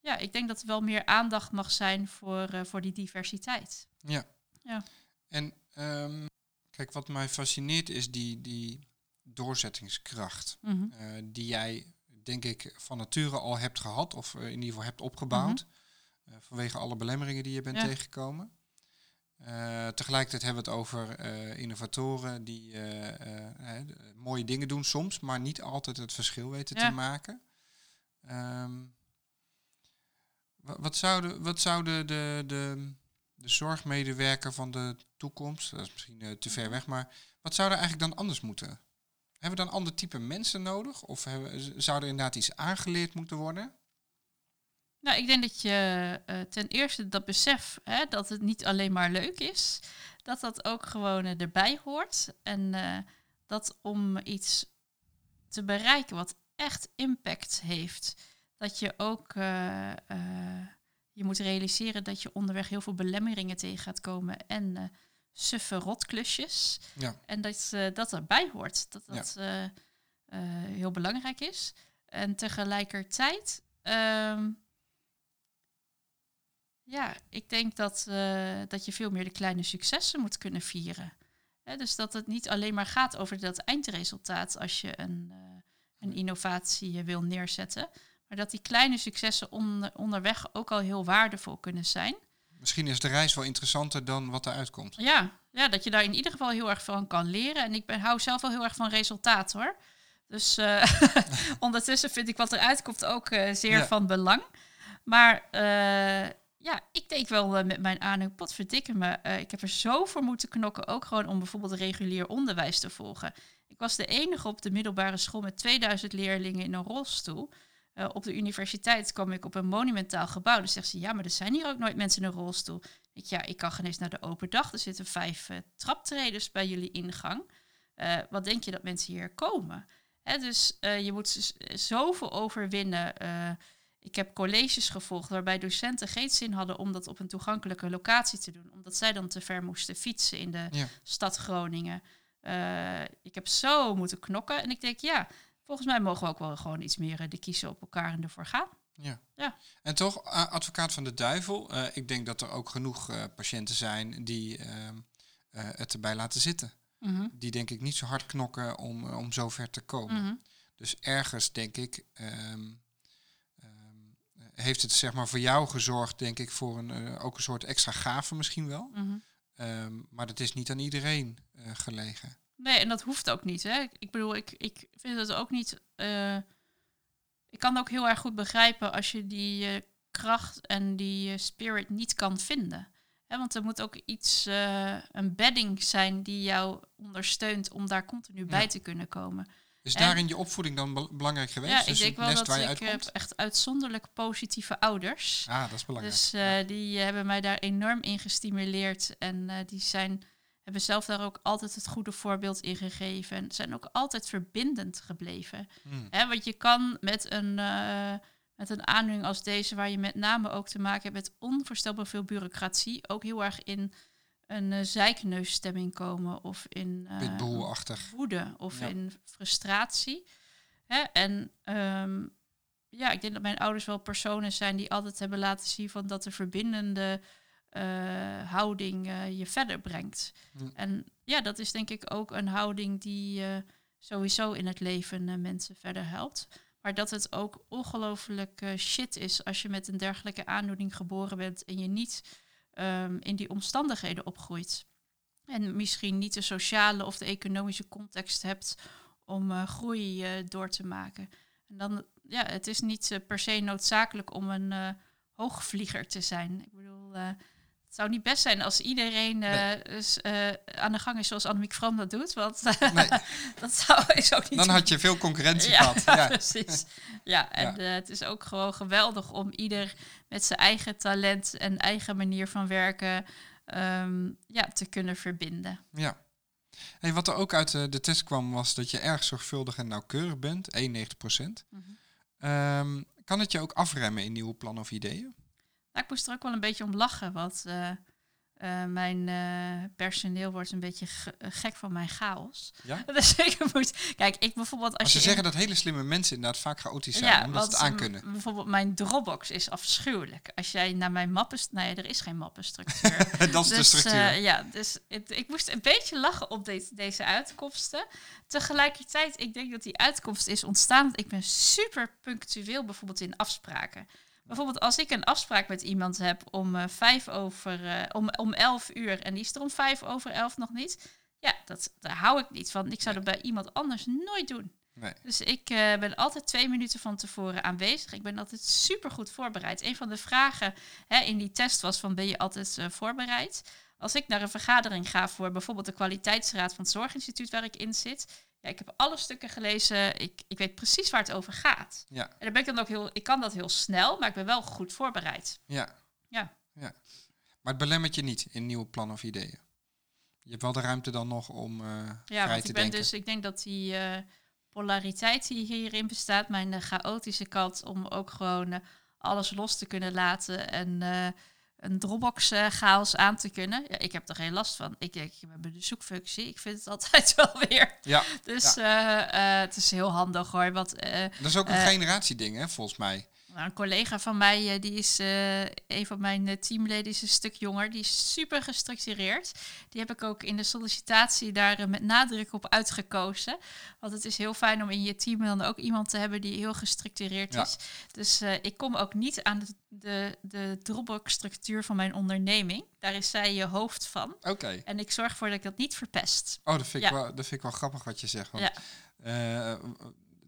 ja, ik denk dat er wel meer aandacht mag zijn voor, voor die diversiteit. Ja. ja. En um, kijk, wat mij fascineert is die, die doorzettingskracht. Mm -hmm. uh, die jij, denk ik, van nature al hebt gehad, of in ieder geval hebt opgebouwd. Mm -hmm. vanwege alle belemmeringen die je bent ja. tegengekomen. Uh, tegelijkertijd hebben we het over uh, innovatoren die uh, mooie dingen doen soms, maar niet altijd het verschil weten ja. te maken. Um, wat zou, de, wat zou de, de, de, de, zorgmedewerker van de toekomst, dat is misschien te ver weg, maar wat zou er eigenlijk dan anders moeten? Hebben we dan ander type mensen nodig? Of hebben, zou er inderdaad iets aangeleerd moeten worden? Nou, ik denk dat je uh, ten eerste dat besef hè, dat het niet alleen maar leuk is, dat dat ook gewoon uh, erbij hoort. En dat om iets te bereiken wat echt impact heeft. Dat je ook je moet realiseren dat je onderweg heel veel belemmeringen tegen gaat komen en suffe rotklusjes. Ja. En dat dat erbij hoort. Dat dat ja. heel belangrijk is. En tegelijkertijd, um, ja, ik denk dat, dat je veel meer de kleine successen moet kunnen vieren. Hè, dus dat het niet alleen maar gaat over dat eindresultaat als je een een innovatie wil neerzetten. Maar dat die kleine successen onder, onderweg ook al heel waardevol kunnen zijn. Misschien is de reis wel interessanter dan wat eruit komt. Ja, ja dat je daar in ieder geval heel erg van kan leren. En ik ben, hou zelf wel heel erg van resultaat hoor. Dus uh, ondertussen vind ik wat eruit komt ook uh, zeer ja. van belang. Maar uh, ja, ik denk wel met mijn aanhang, pot verdikken me. ik heb er zo voor moeten knokken, ook gewoon om bijvoorbeeld regulier onderwijs te volgen. Ik was de enige op de middelbare school met 2000 leerlingen in een rolstoel. Uh, op de universiteit kwam ik op een monumentaal gebouw. Dus zegt ze, ja, maar er zijn hier ook nooit mensen in een rolstoel. Ik, ja, ik kan geen eens naar de open dag. Er zitten vijf uh, traptreders bij jullie ingang. Uh, wat denk je dat mensen hier komen? Hè, dus je moet zoveel overwinnen. ik heb colleges gevolgd waarbij docenten geen zin hadden om dat op een toegankelijke locatie te doen. Omdat zij dan te ver moesten fietsen in de ja. stad Groningen. Ik heb zo moeten knokken. En ik denk, ja, volgens mij mogen we ook wel gewoon iets meer uh, de kiezen op elkaar en ervoor gaan. Ja. ja. En toch, advocaat van de duivel, ik denk dat er ook genoeg patiënten zijn die ehm, het erbij laten zitten. Mm -hmm. Die denk ik niet zo hard knokken om, om zo ver te komen. Mm -hmm. Dus ergens denk ik, um, um, heeft het zeg maar voor jou gezorgd, denk ik, voor een, ook een soort extra gave misschien wel. Mm -hmm. Um, maar dat is niet aan iedereen gelegen. Nee, en dat hoeft ook niet. Hè? Ik bedoel, ik, ik vind het ook niet. Uh, ik kan ook heel erg goed begrijpen als je die uh, kracht en die spirit niet kan vinden. Hè, want er moet ook iets, een bedding zijn die jou ondersteunt om daar continu ja. bij te kunnen komen. Is en, daarin je opvoeding dan be belangrijk geweest? Ja, dus ik denk wel dat ik heb echt uitzonderlijk positieve ouders. Ah, dat is belangrijk. Dus ja. die hebben mij daar enorm in gestimuleerd. En die zijn, hebben zelf daar ook altijd het goede voorbeeld in gegeven. En zijn ook altijd verbindend gebleven. Hmm. Want je kan met een, uh, met een aandoening als deze, waar je met name ook te maken hebt met onvoorstelbaar veel bureaucratie, ook heel erg in een uh, zeikneusstemming komen of in uh, woede of ja. in frustratie. En um, ja, ik denk dat mijn ouders wel personen zijn die altijd hebben laten zien van dat de verbindende eh, houding eh, je verder brengt. En ja, dat is denk ik ook een houding die eh, sowieso in het leven mensen verder helpt. Maar dat het ook ongelooflijk shit is als je met een dergelijke aandoening geboren bent en je niet ehm, in die omstandigheden opgroeit. En misschien niet de sociale of de economische context hebt om groei door te maken. En dan, ja, het is niet per se noodzakelijk om een hoogvlieger te zijn. Ik bedoel, zou niet best zijn als iedereen eh, Nee. is, eh, aan de gang is zoals Annemiek Vroom dat doet. Want Nee, dat zou is ook niet dan had je veel concurrentie ja, gehad. Ja. precies. Ja, en eh, het is ook gewoon geweldig om ieder met zijn eigen talent en eigen manier van werken ehm, ja, te kunnen verbinden. Ja. Hey, wat er ook uit de test kwam was dat je erg zorgvuldig en nauwkeurig bent, 91%. Mhm. Ehm, kan het je ook afremmen in nieuwe plannen of ideeën? Nou, ik moest er ook wel een beetje om lachen, want eh, eh, mijn eh, personeel wordt een beetje ge- gek van mijn chaos. Ja? Dus ik moet... Kijk, ik bijvoorbeeld... Als ze je zeggen dat hele slimme mensen inderdaad vaak chaotisch zijn, omdat ze het aankunnen. Bijvoorbeeld mijn Dropbox is afschuwelijk. Als jij naar mijn mappen... Nee, er is geen mappenstructuur. dat is de Dus, structuur. eh, ja, dus het, ik moest een beetje lachen op deze, deze uitkomsten. Tegelijkertijd, ik denk dat die uitkomst is ontstaan. Want ik ben super punctueel bijvoorbeeld in afspraken. Bijvoorbeeld als ik een afspraak met iemand heb om, eh, vijf over, eh, om, om elf uur en die is er om vijf over elf nog niet. Ja, dat, daar hou ik niet van. Ik zou Nee. dat bij iemand anders nooit doen. nee. Dus ik eh, ben altijd twee minuten van tevoren aanwezig. Ik ben altijd super goed voorbereid. Een van de vragen hè, in die test was van ben je altijd voorbereid? Als ik naar een vergadering ga voor bijvoorbeeld de kwaliteitsraad van het zorginstituut waar ik in zit. Ja, ik heb alle stukken gelezen. Ik, ik weet precies waar het over gaat. Ja, En dan ben ik dan ook heel, ik kan dat heel snel, maar ik ben wel goed voorbereid. ja. Ja. ja. Maar het belemmert je niet in nieuwe plannen of ideeën. Je hebt wel de ruimte dan nog om eh, Ja, vrij want te ik ben denken. dus, ik denk dat die eh, polariteit die hierin bestaat, mijn chaotische kant, om ook gewoon eh, alles los te kunnen laten en een Dropbox eh, chaos aan te kunnen. Ja, ik heb er geen last van. Ik, ik, hebben de zoekfunctie. Ik vind het altijd wel weer. Ja, Dus eh, eh, het is heel handig hoor. Want eh, dat is ook een generatieding, hè, volgens mij. Nou, een collega van mij, eh, die is eh, een van mijn eh, teamleden, is een stuk jonger. Die is super gestructureerd. Die heb ik ook in de sollicitatie daar met nadruk op uitgekozen. Want het is heel fijn om in je team dan ook iemand te hebben die heel gestructureerd Ja. is. Dus ik kom ook niet aan de, de, de Dropbox-structuur van mijn onderneming. Daar is zij je hoofd van. Oké. En ik zorg ervoor dat ik dat niet verpest. Oh, dat vind, ik wel, dat vind ik wel grappig wat je zegt. Want, Ja.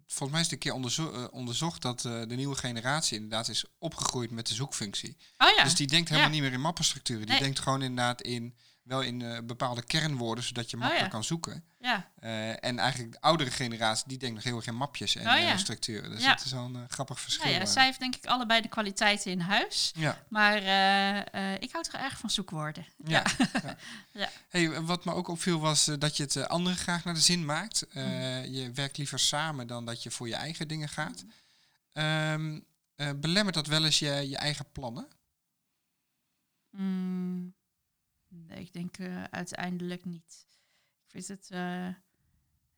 Volgens mij is het een keer onderzo- eh, onderzocht dat eh, de nieuwe generatie inderdaad is opgegroeid met de zoekfunctie. Oh ja, Dus die denkt helemaal Ja. niet meer in mappenstructuren. Die Nee. denkt gewoon inderdaad in, wel in eh, bepaalde kernwoorden, zodat je Oh makkelijk ja. kan zoeken. ja. Eh, en eigenlijk de oudere generatie, die denkt nog heel erg in mapjes en Oh ja. eh, structuren. Dus Ja. dat is wel een grappig verschil. Nou ja, zij heeft denk ik allebei de kwaliteiten in huis. ja. Maar ik hou toch erg van zoekwoorden. Ja. Ja. ja. Hey, wat me ook opviel was dat je het anderen graag naar de zin maakt. Mhm. Je werkt liever samen dan dat je voor je eigen dingen gaat. Ehm, eh, belemmert dat wel eens je, je eigen plannen? Mm, ik denk eh, uiteindelijk niet. Ik vind het, eh,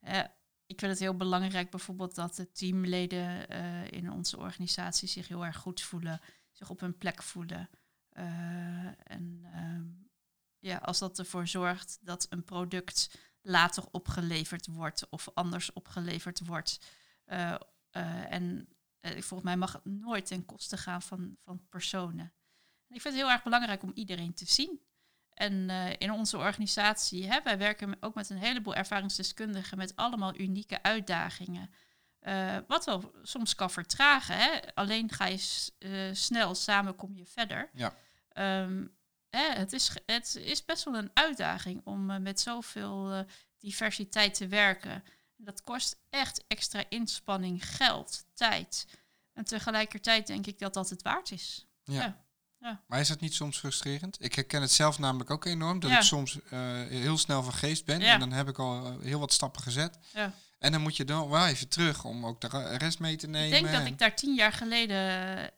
eh, ik vind het heel belangrijk bijvoorbeeld dat de teamleden in onze organisatie zich heel erg goed voelen, zich op hun plek voelen. En ehm, ja, als dat ervoor zorgt dat een product later opgeleverd wordt of anders opgeleverd wordt. en volgens mij mag het nooit ten koste gaan van, van personen. En ik vind het heel erg belangrijk om iedereen te zien. En eh, in onze organisatie, hè, wij werken ook met een heleboel ervaringsdeskundigen met allemaal unieke uitdagingen. Eh, wat wel soms kan vertragen. Hè? Alleen ga je eh, snel, samen kom je verder. Ja. Ehm, hè, het, is, het is best wel een uitdaging om met zoveel diversiteit te werken. Dat kost echt extra inspanning, geld, tijd. En tegelijkertijd denk ik dat dat het waard is. Ja. Ja. Maar is dat niet soms frustrerend? Ik herken het zelf namelijk ook enorm. Dat Ja. ik soms eh, heel snel van geest ben. Ja. En dan heb ik al eh, heel wat stappen gezet. Ja. En dan moet je dan wel even terug om ook de rest mee te nemen. Ik denk dat ik daar tien jaar geleden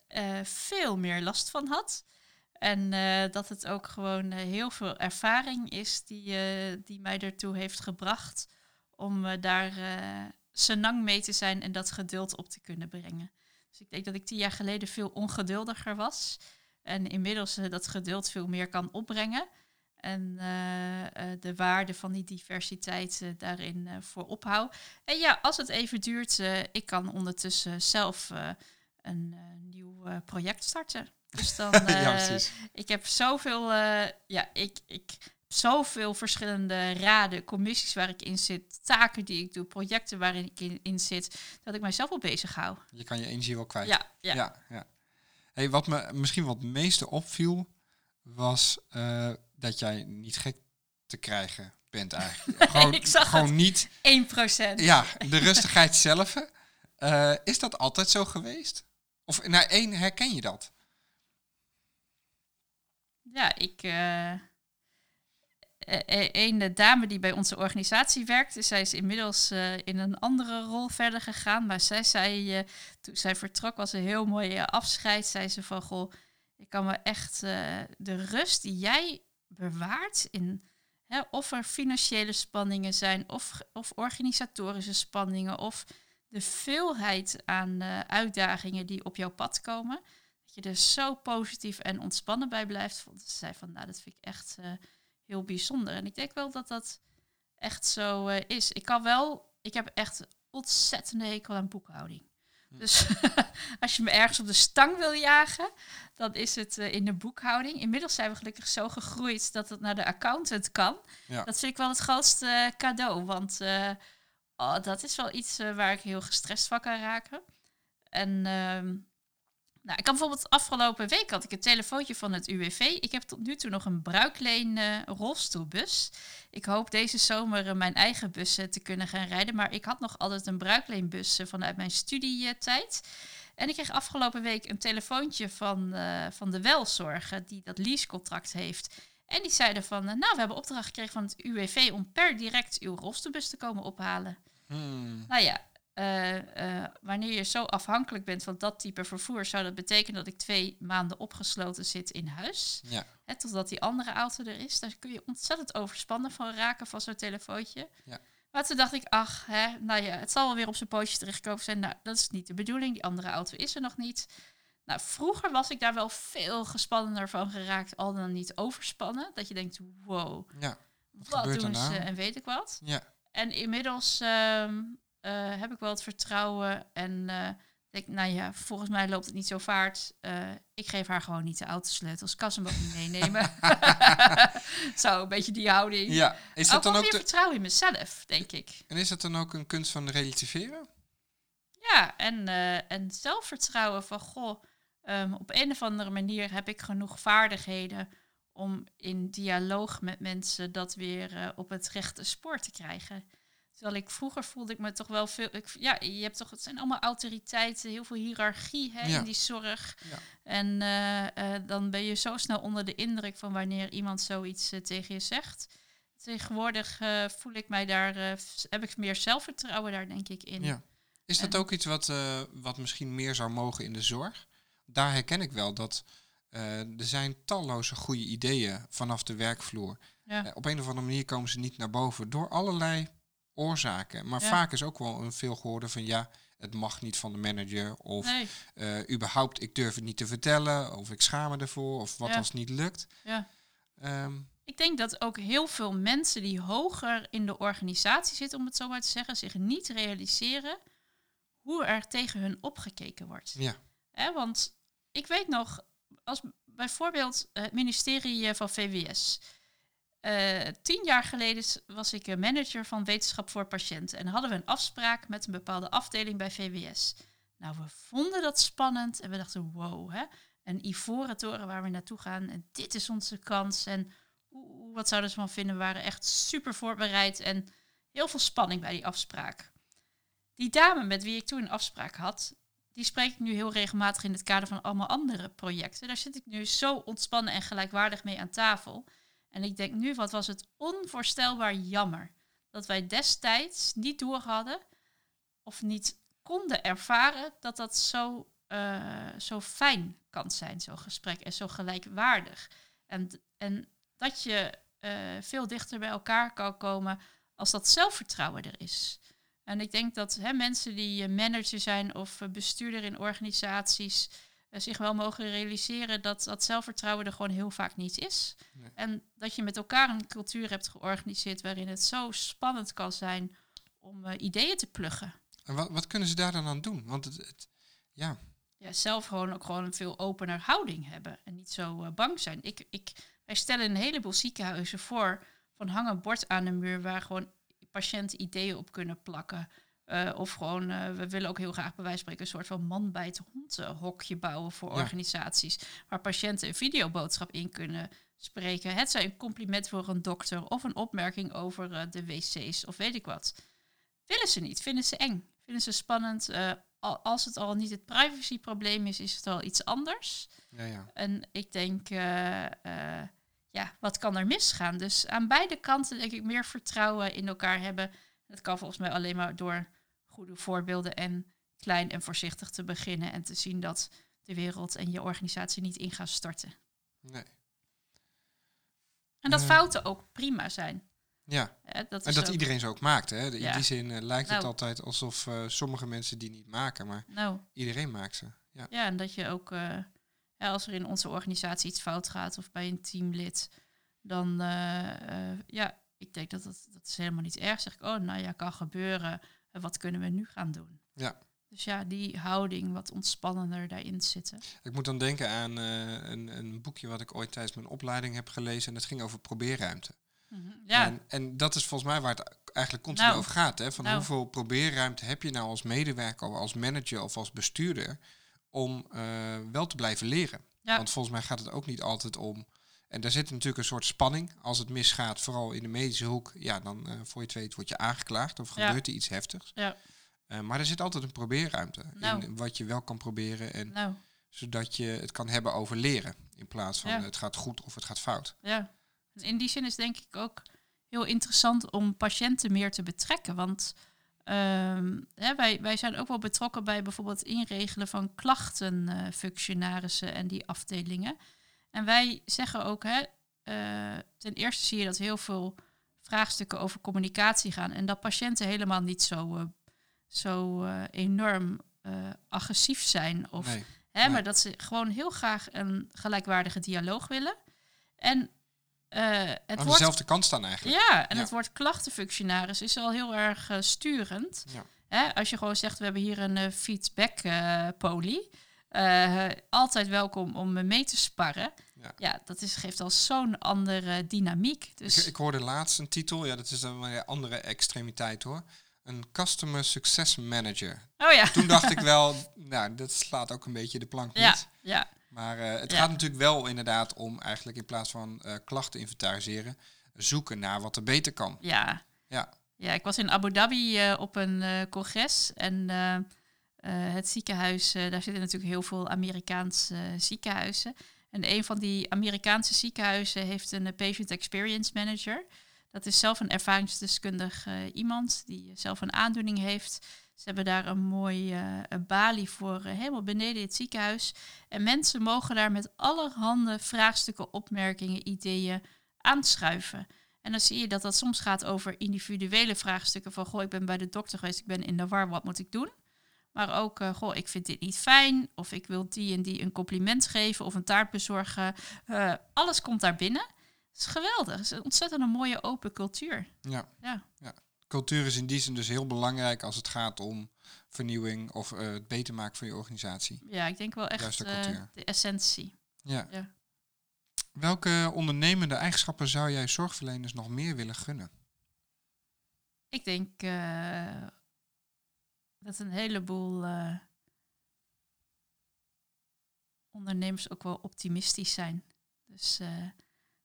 eh, veel meer last van had. En dat het ook gewoon heel veel ervaring is die, die mij ertoe heeft gebracht om daar senang mee te zijn en dat geduld op te kunnen brengen. Dus ik denk dat ik tien jaar geleden veel ongeduldiger was. En inmiddels uh, dat geduld veel meer kan opbrengen. En uh, de waarde van die diversiteit daarin voor ophoud. En ja, als het even duurt, ik kan ondertussen zelf een nieuw project starten. Dus dan, ja, ik heb zoveel, ja, ik, ik zoveel verschillende raden, commissies waar ik in zit, taken die ik doe, projecten waarin ik in, in zit, dat ik mijzelf wel bezig hou. Je kan je energie wel kwijt. Ja, ja. ja, ja. Hey, wat me misschien wat het meeste opviel, was uh, dat jij niet gek te krijgen bent eigenlijk. gewoon, ik zag gewoon niet. 1%. Ja, de rustigheid zelf. Uh, is dat altijd zo geweest? Of nou, één, herken je dat? Ja, ik. Uh een dame die bij onze organisatie werkte, zij is inmiddels uh, in een andere rol verder gegaan. Maar zij zei, toen zij vertrok, was een heel mooi afscheid. Zei ze van, goh, ik kan me echt de rust die jij bewaart in... Hè, of er financiële spanningen zijn, of, of organisatorische spanningen, of de veelheid aan uitdagingen die op jouw pad komen. Dat je er zo positief en ontspannen bij blijft. Ze zei van, nou, dat vind ik echt heel bijzonder. En ik denk wel dat dat echt zo uh, is. Ik kan wel, ik heb echt ontzettende hekel aan boekhouding. Hm. Dus als je me ergens op de stang wil jagen, dan is het uh, in de boekhouding. Inmiddels zijn we gelukkig zo gegroeid dat het naar de accountant kan. Ja. Dat vind ik wel het grootste uh, cadeau. Want oh, dat is wel iets waar ik heel gestrest van kan raken. En ehm, nou, ik kan bijvoorbeeld afgelopen week had ik een telefoontje van het UWV. Ik heb tot nu toe nog een bruikleen uh, rolstoelbus. Ik hoop deze zomer uh, mijn eigen bus te kunnen gaan rijden. Maar ik had nog altijd een bruikleenbus uh, vanuit mijn studietijd. En ik kreeg afgelopen week een telefoontje van, van de welzorg die dat leasecontract heeft. En die zeiden van, nou, we hebben opdracht gekregen van het UWV om per direct uw rolstoelbus te komen ophalen. Hmm. Nou ja, uh, uh, wanneer je zo afhankelijk bent van dat type vervoer, zou dat betekenen dat ik twee maanden opgesloten zit in huis. Ja. Hè, totdat die andere auto er is. Daar kun je ontzettend overspannen van raken van zo'n telefoontje. Ja. Maar toen dacht ik, ach, hè, nou ja, het zal wel weer op zijn pootje terechtkomen zijn. Nou, dat is niet de bedoeling. Die andere auto is er nog niet. Nou, vroeger was ik daar wel veel gespannender van geraakt, al dan niet overspannen. Dat je denkt, wow, ja, wat, wat doen ze en weet ik wat. Ja. En inmiddels um, uh, heb ik wel het vertrouwen en uh, denk, nou ja, volgens mij loopt het niet zo vaart. Uh, ik geef haar gewoon niet de autosleutels. Kan ze hem ook niet meenemen. zo, een beetje die houding. Ja, is dat ook dan ook meer vertrouwen in mezelf, denk ik. En is dat dan ook een kunst van relativeren? Ja, en, en zelfvertrouwen van, goh, um, op een of andere manier heb ik genoeg vaardigheden om in dialoog met mensen dat weer op het rechte spoor te krijgen. Terwijl ik vroeger voelde ik me toch wel veel. Ik, ja, je hebt toch, het zijn allemaal autoriteiten, heel veel hiërarchie hè, in die zorg. Ja. En uh, uh, dan ben je zo snel onder de indruk van wanneer iemand zoiets uh, tegen je zegt. Tegenwoordig voel ik mij daar, heb ik meer zelfvertrouwen daar, denk ik, in. Ja. Is dat ook iets wat, wat misschien meer zou mogen in de zorg? Daar herken ik wel dat er zijn talloze goede ideeën vanaf de werkvloer. Ja. op een of andere manier komen ze niet naar boven door allerlei oorzaken. Maar vaak is ook wel een veel gehoorde van ja, het mag niet van de manager. Of nee. uh, überhaupt, ik durf het niet te vertellen. Of ik schaam me ervoor. Of wat als het niet lukt. Ja. Um, ik denk dat ook heel veel mensen die hoger in de organisatie zitten, om het zo maar te zeggen, zich niet realiseren hoe er tegen hun opgekeken wordt. Ja. Hè, want ik weet nog, als bijvoorbeeld het ministerie van VWS. Uh, tien jaar geleden was ik manager van wetenschap voor patiënten en hadden we een afspraak met een bepaalde afdeling bij VWS. Nou, we vonden dat spannend en we dachten, wow, hè, een ivoren toren waar we naartoe gaan en dit is onze kans. En wat zouden ze van vinden? We waren echt super voorbereid en heel veel spanning bij die afspraak. Die dame met wie ik toen een afspraak had, die spreek ik nu heel regelmatig in het kader van allemaal andere projecten. Daar zit ik nu zo ontspannen en gelijkwaardig mee aan tafel. En ik denk nu, wat was het onvoorstelbaar jammer dat wij destijds niet door hadden of niet konden ervaren dat dat zo, uh, zo fijn kan zijn, zo'n gesprek, en zo gelijkwaardig. En, en dat je uh, veel dichter bij elkaar kan komen als dat zelfvertrouwen er is. En ik denk dat hè, mensen die eh, manager zijn of eh, bestuurder in organisaties eh, zich wel mogen realiseren dat dat zelfvertrouwen er gewoon heel vaak niet is. Nee. En dat je met elkaar een cultuur hebt georganiseerd waarin het zo spannend kan zijn om eh, ideeën te pluggen. En wat, wat kunnen ze daar dan aan doen? Want het, het- ja, Ja, zelf gewoon ook gewoon een veel opener houding hebben en niet zo eh, bang zijn. Ik, ik, wij stellen een heleboel ziekenhuizen voor van hang een bord aan de muur waar gewoon patiënten ideeën op kunnen plakken. Eh, of gewoon, eh, we willen ook heel graag bij wijze van spreken een soort van man bij het hond hokje bouwen voor Ja. organisaties. Waar patiënten een videoboodschap in kunnen spreken. Het zij een compliment voor een dokter of een opmerking over eh, de wc's of weet ik wat. Willen ze niet, vinden ze eng, vinden ze spannend. Al- als het al niet het privacyprobleem is, is het al iets anders. ja, ja. En ik denk, ja, wat kan er misgaan? Dus aan beide kanten denk ik meer vertrouwen in elkaar hebben. Dat kan volgens mij alleen maar door goede voorbeelden en klein en voorzichtig te beginnen. En te zien dat de wereld en je organisatie niet in gaan storten. Nee. En dat Eh. fouten ook prima zijn. Ja, dat en dat ook- iedereen ze ook maakt. Hè? In Ja. die zin eh, lijkt het Nou. altijd alsof eh, sommige mensen die niet maken, maar Nou, iedereen maakt ze. Ja, Ja, en dat je ook, ja, als er in onze organisatie iets fout gaat of bij een teamlid, dan, ja, ik denk dat dat, dat is helemaal niet erg. Zeg ik, oh, nou ja, kan gebeuren. En wat kunnen we nu gaan doen? Ja. Dus ja, die houding wat ontspannender daarin zitten. Ik moet dan denken aan eh, een, een boekje wat ik ooit tijdens mijn opleiding heb gelezen. En dat ging over probeerruimte. Ja, En, en dat is volgens mij waar het eigenlijk continu Nou. over gaat. Hè? Van Nou. hoeveel probeerruimte heb je nou als medewerker of als manager of als bestuurder om eh, wel te blijven leren? Ja. Want volgens mij gaat het ook niet altijd om. En daar zit natuurlijk een soort spanning. Als het misgaat, vooral in de medische hoek, ja, dan eh, voor je het weet word je aangeklaagd of Ja. gebeurt er iets heftigs. ja, Eh, maar er zit altijd een probeerruimte Nou. in wat je wel kan proberen. En nou, zodat je het kan hebben over leren. In plaats van Ja. het gaat goed of het gaat fout. ja. In die zin is denk ik ook heel interessant om patiënten meer te betrekken. Want ehm, hè, wij, wij zijn ook wel betrokken bij bijvoorbeeld inregelen van klachtenfunctionarissen en die afdelingen. En wij zeggen ook, hè, eh, ten eerste zie je dat heel veel vraagstukken over communicatie gaan. En dat patiënten helemaal niet zo, eh, zo eh, enorm agressief zijn. Of, nee. Hè, Nee. Maar dat ze gewoon heel graag een gelijkwaardige dialoog willen. En het Aan dezelfde kant staan eigenlijk. ja, en Ja. het woord klachtenfunctionaris is al heel erg sturend. Ja. Hè, als je gewoon zegt, we hebben hier een eh, eh altijd welkom om me mee te sparren. Ja. Ja, dat is, geeft al zo'n andere dynamiek. Dus Ik, ik hoorde laatst een titel, ja, dat is dan weer een andere extremiteit hoor. Een Customer Success Manager. oh ja, Toen dacht ik wel, nou, dat slaat ook een beetje de plank niet. ja, ja, Maar eh, het Ja. gaat natuurlijk wel inderdaad om eigenlijk in plaats van eh, klachten inventariseren, zoeken naar wat er beter kan. ja. Ja, Ja, ik was in Abu Dhabi op een congres en het ziekenhuis, eh, daar zitten natuurlijk heel veel Amerikaanse eh, ziekenhuizen. En een van die Amerikaanse ziekenhuizen heeft een eh, patient experience manager. Dat is zelf een ervaringsdeskundig eh, iemand die zelf een aandoening heeft. Ze hebben daar een mooi eh, een balie voor eh, helemaal beneden het ziekenhuis. En mensen mogen daar met allerhande vraagstukken, opmerkingen, ideeën aanschuiven. En dan zie je dat dat soms gaat over individuele vraagstukken van... goh, ik ben bij de dokter geweest, ik ben in de war, wat moet ik doen? Maar ook, eh, goh, ik vind dit niet fijn... of ik wil die en die een compliment geven of een taart bezorgen. Eh, alles komt daar binnen. Het is geweldig. Het is een ontzettend een mooie open cultuur. ja. Ja, Cultuur is in die zin dus heel belangrijk als het gaat om vernieuwing of eh, het beter maken van je organisatie. ja ik denk wel echt cultuur. de essentie. Ja. Ja. Welke ondernemende eigenschappen zou jij zorgverleners nog meer willen gunnen? Ik denk dat een heleboel eh, ondernemers ook wel optimistisch zijn. Dus eh,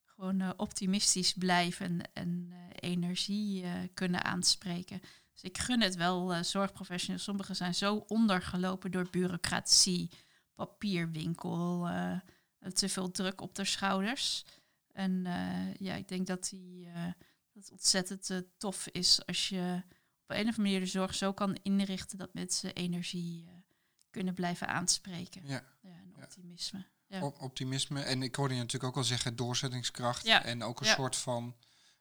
gewoon eh, optimistisch blijven en energie kunnen aanspreken. Dus ik gun het wel zorgprofessionals. Sommigen zijn zo ondergelopen door bureaucratie, papierwinkel, te veel druk op de schouders. En ja, ik denk dat die dat het ontzettend tof is als je op een of andere manier de zorg zo kan inrichten dat mensen energie eh, kunnen blijven aanspreken. Ja, Ja, en optimisme. Ja. op- optimisme. En ik hoorde je natuurlijk ook al zeggen doorzettingskracht. Ja, En ook een soort van,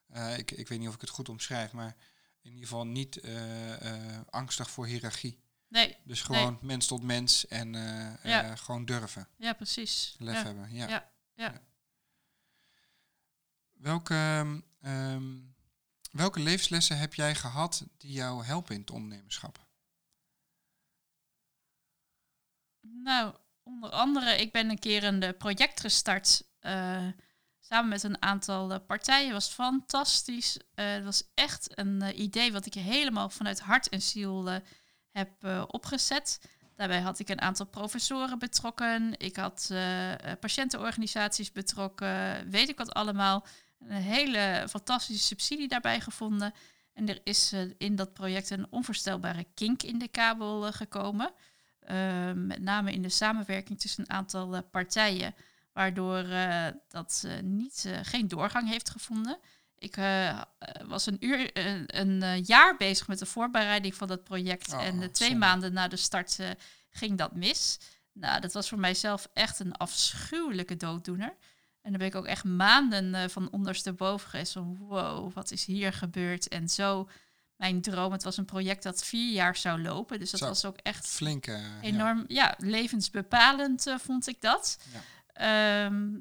eh, ik, ik weet niet of ik het goed omschrijf, maar in ieder geval niet eh, angstig voor hiërarchie. Nee, Dus gewoon mens tot mens en gewoon durven. ja, precies. Lef hebben. Ja. Ja, ja. Welke, ehm, ehm, welke levenslessen heb jij gehad die jou helpen in het ondernemerschap? Nou, onder andere, ik ben een keer een eh, project gestart. eh, samen met een aantal eh, partijen. was fantastisch. Eh, het was echt een idee wat ik helemaal vanuit hart en ziel heb opgezet. Daarbij had ik een aantal professoren betrokken. Ik had patiëntenorganisaties betrokken. Weet ik wat allemaal. Een hele fantastische subsidie daarbij gevonden. En er is eh, in dat project een onvoorstelbare kink in de kabel eh, gekomen. Uh, met name in de samenwerking tussen een aantal uh, partijen, waardoor uh, dat uh, niet, geen doorgang heeft gevonden. Ik was een, uur, een jaar bezig met de voorbereiding van dat project Oh, en twee zonde. maanden na de start ging dat mis. Nou, dat was voor mijzelf echt een afschuwelijke dooddoener. En daar ben ik ook echt maanden van ondersteboven geweest van wow, wat is hier gebeurd? En zo mijn droom. Het was een project dat vier jaar zou lopen. Dus dat Zo. was ook echt Flink. enorm, ja, levensbepalend eh, vond ik dat. Ja. Ehm,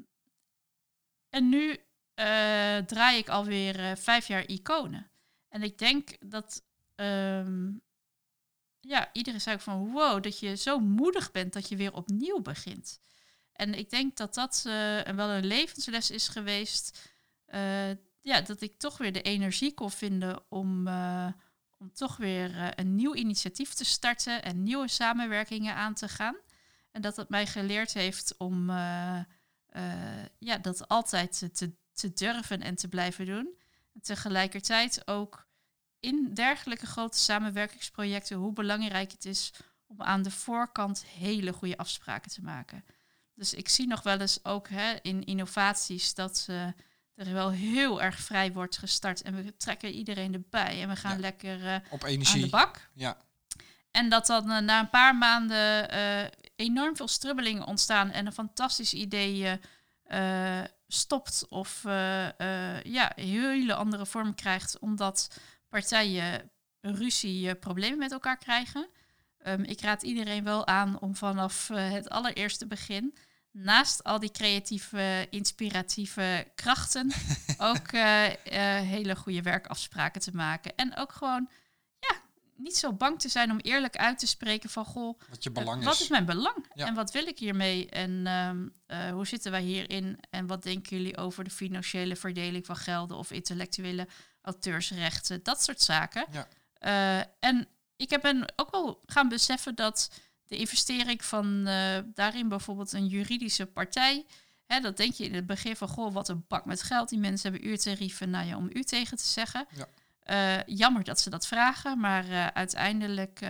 en nu eh, draai ik alweer vijf jaar iconen. En ik denk dat ehm, ja, iedereen zei ook van wow, dat je zo moedig bent dat je weer opnieuw begint. En ik denk dat dat eh, wel een levensles is geweest. eh, ja, dat ik toch weer de energie kon vinden om, eh, om toch weer een nieuw initiatief te starten en nieuwe samenwerkingen aan te gaan. En dat het mij geleerd heeft om ja, dat altijd te, te durven en te blijven doen. En tegelijkertijd ook in dergelijke grote samenwerkingsprojecten hoe belangrijk het is om aan de voorkant hele goede afspraken te maken. Dus ik zie nog wel eens ook hè, in innovaties dat er wel heel erg vrij wordt gestart en we trekken iedereen erbij en we gaan Ja. lekker Op aan de bak. Ja. En dat dan eh, na een paar maanden eh, enorm veel strubbelingen ontstaan en een fantastisch idee stopt of ja, een hele andere vorm krijgt omdat partijen ruzie, problemen met elkaar krijgen. Ehm, ik raad iedereen wel aan om vanaf het allereerste begin, naast al die creatieve, inspiratieve krachten, ook eh, eh, hele goede werkafspraken te maken. En ook gewoon, ja, niet zo bang te zijn om eerlijk uit te spreken van, goh, Wat je belang wat is. is mijn belang? Ja. En wat wil ik hiermee? En ehm, eh, hoe zitten wij hierin? En wat denken jullie over de financiële verdeling van gelden of intellectuele auteursrechten? Dat soort zaken. Ja. En ik heb ben ook wel gaan beseffen dat de investering van eh, daarin bijvoorbeeld een juridische partij. Hè, dat denk je in het begin van, goh, wat een bak met geld. Die mensen hebben uurtarieven, nou ja, om u tegen te zeggen. Ja. Eh, jammer dat ze dat vragen, maar eh, uiteindelijk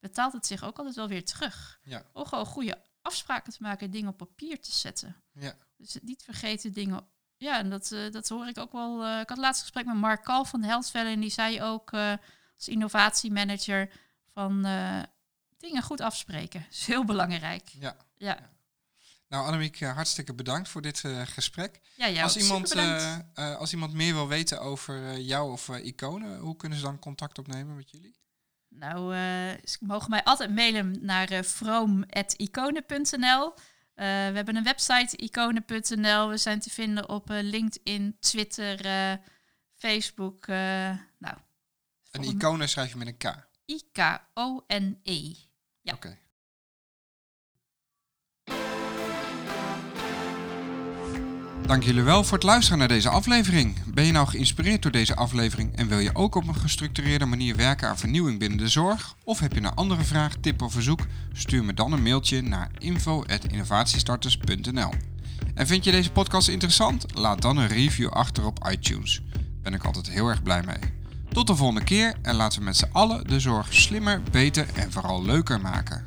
betaalt het zich ook altijd wel weer terug. Ja. Om gewoon goede afspraken te maken, dingen op papier te zetten. Ja. Dus niet vergeten dingen. Ja, en dat, dat hoor ik ook wel. ik had laatst gesprek met Mark Kal van Healthvelle en die zei ook als innovatiemanager van dingen goed afspreken. is heel belangrijk. Ja. Ja, Nou, Annemiek, eh, hartstikke bedankt voor dit eh, gesprek. ja, als, iemand, eh, als iemand meer wil weten over jou of iconen, hoe kunnen ze dan contact opnemen met jullie? Nou, ze mogen mij altijd mailen naar vroom.iconen.nl. We hebben een website, iconen.nl. We zijn te vinden op LinkedIn, Twitter, Facebook. nou, En volgens- iconen schrijf je met een K. I-K-O-N-E. Ja. Dank jullie wel voor het luisteren naar deze aflevering. Ben je nou geïnspireerd door deze aflevering en wil je ook op een gestructureerde manier werken aan vernieuwing binnen de zorg? Of heb je een andere vraag, tip of verzoek? Stuur me dan een mailtje naar info.innovatiestarters.nl En vind je deze podcast interessant? Laat dan een review achter op iTunes. Daar ben ik altijd heel erg blij mee. Tot de volgende keer en laten we met z'n allen de zorg slimmer, beter en vooral leuker maken.